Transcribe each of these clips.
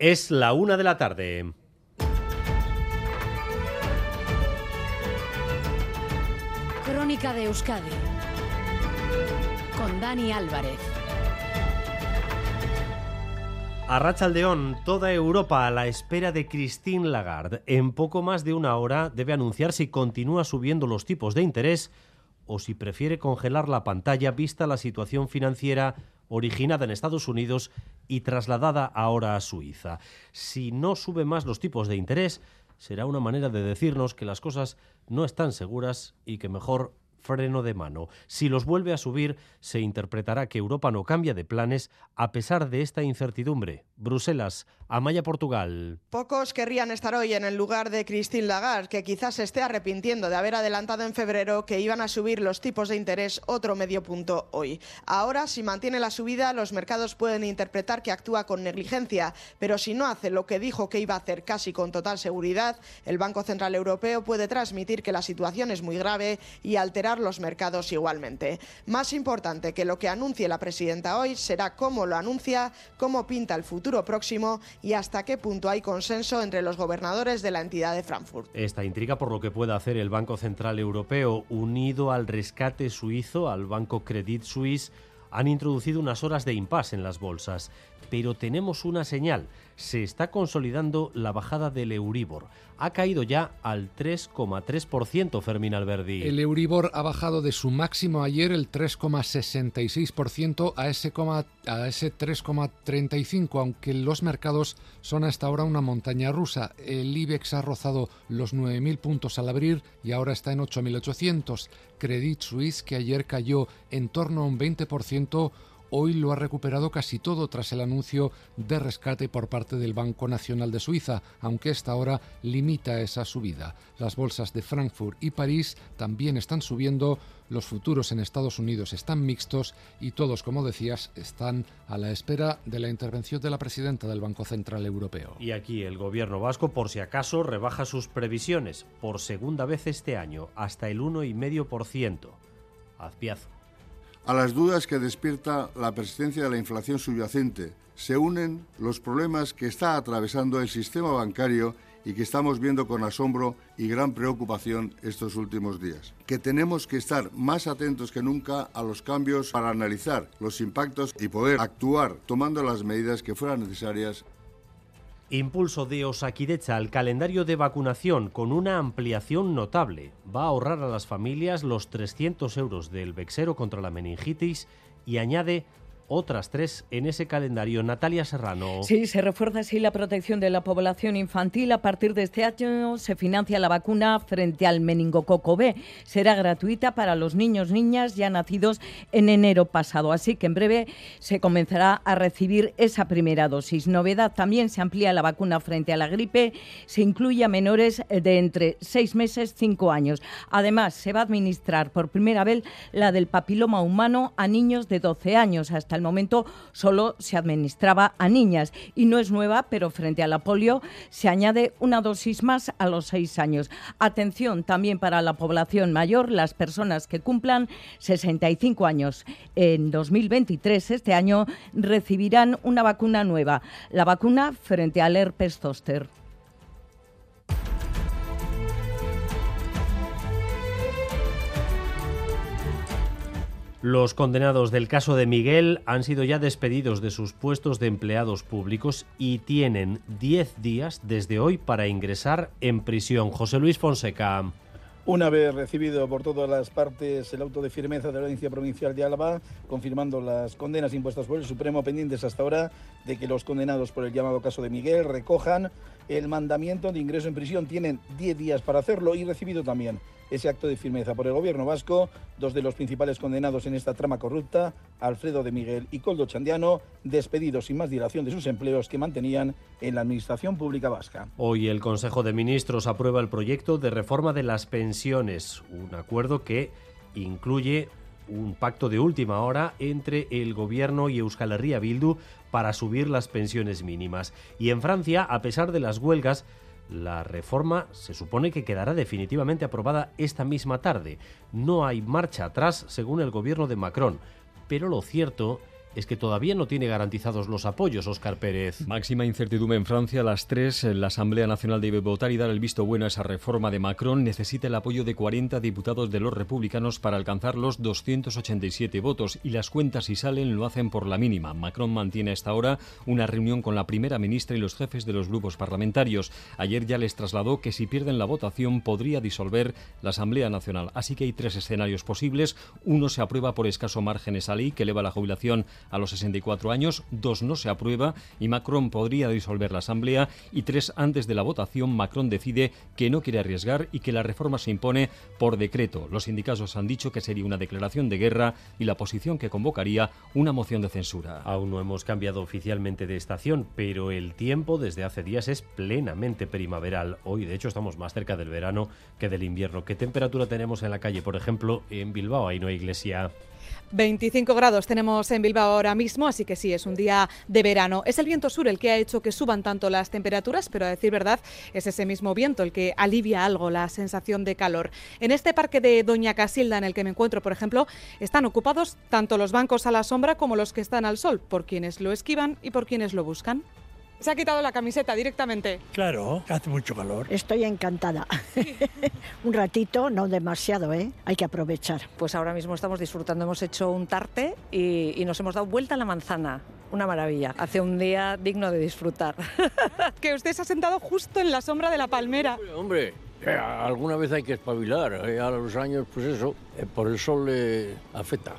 Es la una de la tarde. Crónica de Euskadi con Dani Álvarez. A Rachaldeón, toda Europa a la espera de Christine Lagarde. En poco más de una hora debe anunciar si continúa subiendo los tipos de interés o si prefiere congelar la pantalla vista la situación financiera originada en Estados Unidos y trasladada ahora a Suiza. Si no sube más los tipos de interés, será una manera de decirnos que las cosas no están seguras y que mejor freno de mano. Si los vuelve a subir, se interpretará que Europa no cambia de planes a pesar de esta incertidumbre. Bruselas, Amaya, Portugal. Pocos querrían estar hoy en el lugar de Christine Lagarde, que quizás se esté arrepintiendo de haber adelantado en febrero que iban a subir los tipos de interés otro medio punto hoy. Ahora, si mantiene la subida, los mercados pueden interpretar que actúa con negligencia, pero si no hace lo que dijo que iba a hacer casi con total seguridad, el Banco Central Europeo puede transmitir que la situación es muy grave y alterar los mercados igualmente. Más importante que lo que anuncie la presidenta hoy será cómo lo anuncia, cómo pinta el futuro próximo y hasta qué punto hay consenso entre los gobernadores de la entidad de Frankfurt. Esta intriga por lo que pueda hacer el Banco Central Europeo, unido al rescate suizo, al Banco Credit Suisse, han introducido unas horas de impasse en las bolsas. Pero tenemos una señal. Se está consolidando la bajada del Euribor. Ha caído ya al 3,3%, Fermín Alberdi. El Euribor ha bajado de su máximo ayer, el 3,66%, a ese, ese 3,35%, aunque los mercados son hasta ahora una montaña rusa. El IBEX ha rozado los 9.000 puntos al abrir y ahora está en 8.800. Credit Suisse, que ayer cayó en torno a un 20%, hoy lo ha recuperado casi todo tras el anuncio de rescate por parte del Banco Nacional de Suiza, aunque esta hora limita esa subida. Las bolsas de Frankfurt y París también están subiendo, los futuros en Estados Unidos están mixtos y todos, como decías, están a la espera de la intervención de la presidenta del Banco Central Europeo. Y aquí el gobierno vasco, por si acaso, rebaja sus previsiones por segunda vez este año, hasta el 1,5%. Azpiazo. A las dudas que despierta la persistencia de la inflación subyacente se unen los problemas que está atravesando el sistema bancario y que estamos viendo con asombro y gran preocupación estos últimos días. Que tenemos que estar más atentos que nunca a los cambios para analizar los impactos y poder actuar tomando las medidas que fueran necesarias Impulso de Osakidecha al calendario de vacunación con una ampliación notable. Va a ahorrar a las familias los 300 euros del Vexero contra la meningitis y añade otras tres en ese calendario. Natalia Serrano. Sí, se refuerza así la protección de la población infantil. A partir de este año se financia la vacuna frente al meningococo B. Será gratuita para los niños, niñas ya nacidos en enero pasado. Así que en breve se comenzará a recibir esa primera dosis. Novedad, también se amplía la vacuna frente a la gripe. Se incluye a menores de entre seis meses, cinco años. Además, se va a administrar por primera vez la del papiloma humano a niños de 12 años hasta el momento solo se administraba a niñas y no es nueva, pero frente a la polio se añade una dosis más a los seis años. Atención también para la población mayor, las personas que cumplan 65 años en 2023, este año, recibirán una vacuna nueva, la vacuna frente al herpes zóster. Los condenados del caso de Miguel han sido ya despedidos de sus puestos de empleados públicos y tienen 10 días desde hoy para ingresar en prisión. José Luis Fonseca. Una vez recibido por todas las partes el auto de firmeza de la Audiencia Provincial de Álava, confirmando las condenas impuestas por el Supremo, pendientes hasta ahora de que los condenados por el llamado caso de Miguel recojan el mandamiento de ingreso en prisión. Tienen 10 días para hacerlo y recibido también ese acto de firmeza por el gobierno vasco. Dos de los principales condenados en esta trama corrupta, Alfredo de Miguel y Coldo Chandiano, despedidos sin más dilación de sus empleos que mantenían en la Administración Pública Vasca. Hoy el Consejo de Ministros aprueba el proyecto de reforma de las pensiones, un acuerdo que incluye un pacto de última hora entre el gobierno y Euskal Herria Bildu para subir las pensiones mínimas. Y en Francia, a pesar de las huelgas, la reforma se supone que quedará definitivamente aprobada esta misma tarde. No hay marcha atrás según el gobierno de Macron, pero lo cierto es que todavía no tiene garantizados los apoyos, Óscar Pérez. Máxima incertidumbre en Francia. A las tres, la Asamblea Nacional debe votar y dar el visto bueno a esa reforma de Macron. Necesita el apoyo de 40 diputados de los republicanos para alcanzar los 287 votos y las cuentas si salen lo hacen por la mínima. Macron mantiene a esta hora una reunión con la primera ministra y los jefes de los grupos parlamentarios. Ayer ya les trasladó que si pierden la votación podría disolver la Asamblea Nacional. Así que hay tres escenarios posibles. Uno se aprueba por escaso márgenes a ley que eleva la jubilación a los 64 años, dos no se aprueba y Macron podría disolver la Asamblea y tres antes de la votación Macron decide que no quiere arriesgar y que la reforma se impone por decreto. Los sindicatos han dicho que sería una declaración de guerra y la oposición que convocaría una moción de censura. Aún no hemos cambiado oficialmente de estación, pero el tiempo desde hace días es plenamente primaveral. Hoy, de hecho, estamos más cerca del verano que del invierno. ¿Qué temperatura tenemos en la calle? Por ejemplo, en Bilbao, ahí no hay iglesia. 25 grados tenemos en Bilbao ahora mismo, así que sí, es un día de verano. Es el viento sur el que ha hecho que suban tanto las temperaturas, pero a decir verdad, es ese mismo viento el que alivia algo la sensación de calor. En este parque de Doña Casilda en el que me encuentro, por ejemplo, están ocupados tanto los bancos a la sombra como los que están al sol, por quienes lo esquivan y por quienes lo buscan. Se ha quitado la camiseta directamente. Claro, hace mucho calor. Estoy encantada. un ratito, no demasiado, ¿eh? Hay que aprovechar. Pues ahora mismo estamos disfrutando. Hemos hecho un tarte y, y nos hemos dado vuelta a la manzana. Una maravilla. Hace un día digno de disfrutar. que usted se ha sentado justo en la sombra de la palmera. Hombre, eh, alguna vez hay que espabilar. Eh, a los años, pues eso, eh, por el sol le afecta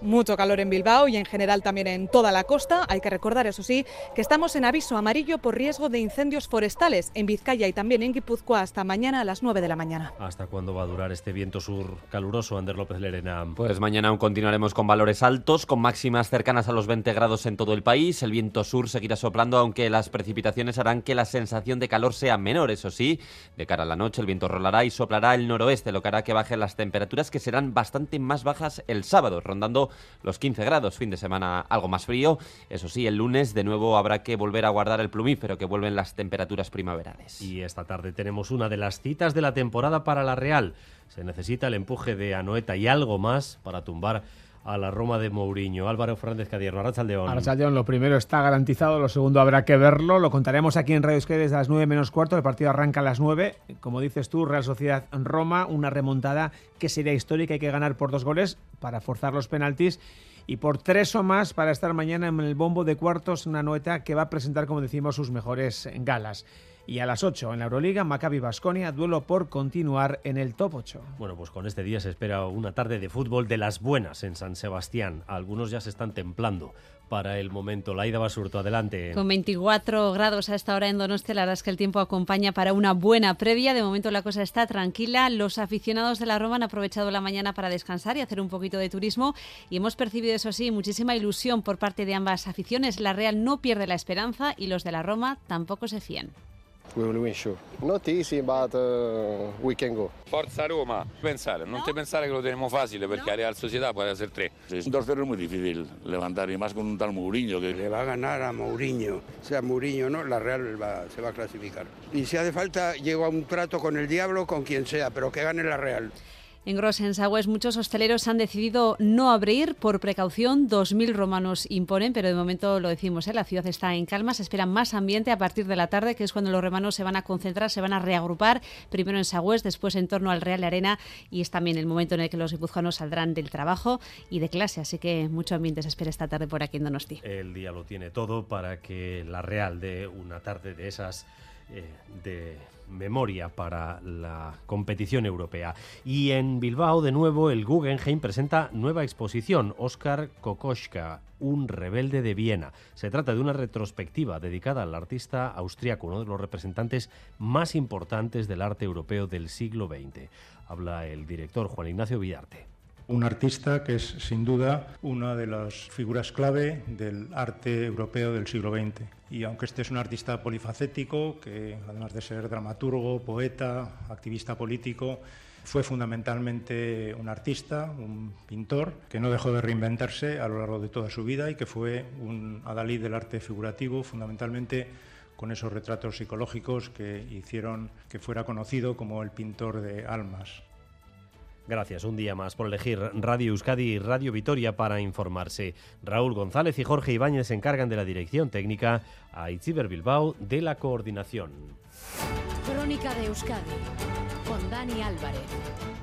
mucho calor en Bilbao y en general también en toda la costa. Hay que recordar, eso sí, que estamos en aviso amarillo por riesgo de incendios forestales en Vizcaya y también en Guipúzcoa hasta mañana a las 9 de la mañana. ¿Hasta cuándo va a durar este viento sur caluroso, Ander López Lerena? Pues mañana aún continuaremos con valores altos, con máximas cercanas a los 20 grados en todo el país. El viento sur seguirá soplando, aunque las precipitaciones harán que la sensación de calor sea menor, eso sí. De cara a la noche, el viento rolará y soplará el noroeste, lo que hará que bajen las temperaturas, que serán bastante más bajas el sábado, rondando los 15 grados, fin de semana algo más frío. Eso sí, el lunes de nuevo habrá que volver a guardar el plumífero, que vuelven las temperaturas primaverales. Y esta tarde tenemos una de las citas de la temporada para la Real. Se necesita el empuje de Anoeta y algo más para tumbar a la Roma de Mourinho. Álvaro Fernández Cadierno, Arrachaldeón. Arrachaldeón, lo primero está garantizado, lo segundo habrá que verlo. Lo contaremos aquí en Radio Esquer desde las 9 menos cuarto. El partido arranca a las 9. Como dices tú, Real Sociedad Roma, una remontada que sería histórica. Hay que ganar por dos goles para forzar los penaltis y por tres o más para estar mañana en el bombo de cuartos, una noeta que va a presentar, como decimos, sus mejores galas. Y a las 8 en la Euroliga, Maccabi Basconia, duelo por continuar en el top 8. Bueno, pues con este día se espera una tarde de fútbol de las buenas en San Sebastián. Algunos ya se están templando para el momento. Laida Basurto, adelante. Con 24 grados a esta hora en Donostia, la verdad es que el tiempo acompaña para una buena previa. De momento la cosa está tranquila. Los aficionados de la Roma han aprovechado la mañana para descansar y hacer un poquito de turismo y hemos percibido, eso sí, muchísima ilusión por parte de ambas aficiones. La Real no pierde la esperanza y los de la Roma tampoco se fían. We will win sure. Not easy, but uh, we can go. Forza Roma. Pensare, non te pensare che lo tenemos fácil, porque a Real Sociedad puede hacer tres. Es un 2-0 muy difícil levantar, y más con un tal Mourinho. Que... Le va a ganar a Mourinho. Sea Mourinho no, la Real va, se va a clasificar. Y si hace falta, llego a un trato con el diablo, con quien sea, pero que gane la Real. En Grossensaues muchos hosteleros han decidido no abrir por precaución. 2.000 romanos imponen, pero de momento lo decimos, ¿eh? la ciudad está en calma. Se espera más ambiente a partir de la tarde, que es cuando los romanos se van a concentrar, se van a reagrupar, primero en Sagües, después en torno al Real Arena y es también el momento en el que los guipuzcoanos saldrán del trabajo y de clase. Así que mucho ambiente se espera esta tarde por aquí en Donosti. El día lo tiene todo para que la Real dé una tarde de esas de memoria para la competición europea. Y en Bilbao, de nuevo, el Guggenheim presenta nueva exposición, Oscar Kokoschka, un rebelde de Viena. Se trata de una retrospectiva dedicada al artista austriaco, uno de los representantes más importantes del arte europeo del siglo XX. Habla el director Juan Ignacio Villarte un artista que es sin duda una de las figuras clave del arte europeo del siglo XX. Y aunque este es un artista polifacético, que además de ser dramaturgo, poeta, activista político, fue fundamentalmente un artista, un pintor, que no dejó de reinventarse a lo largo de toda su vida y que fue un adalid del arte figurativo, fundamentalmente con esos retratos psicológicos que hicieron que fuera conocido como el pintor de almas. Gracias un día más por elegir Radio Euskadi y Radio Vitoria para informarse. Raúl González y Jorge Ibáñez se encargan de la dirección técnica, a Itziber Bilbao de la coordinación. Crónica de Euskadi con Dani Álvarez.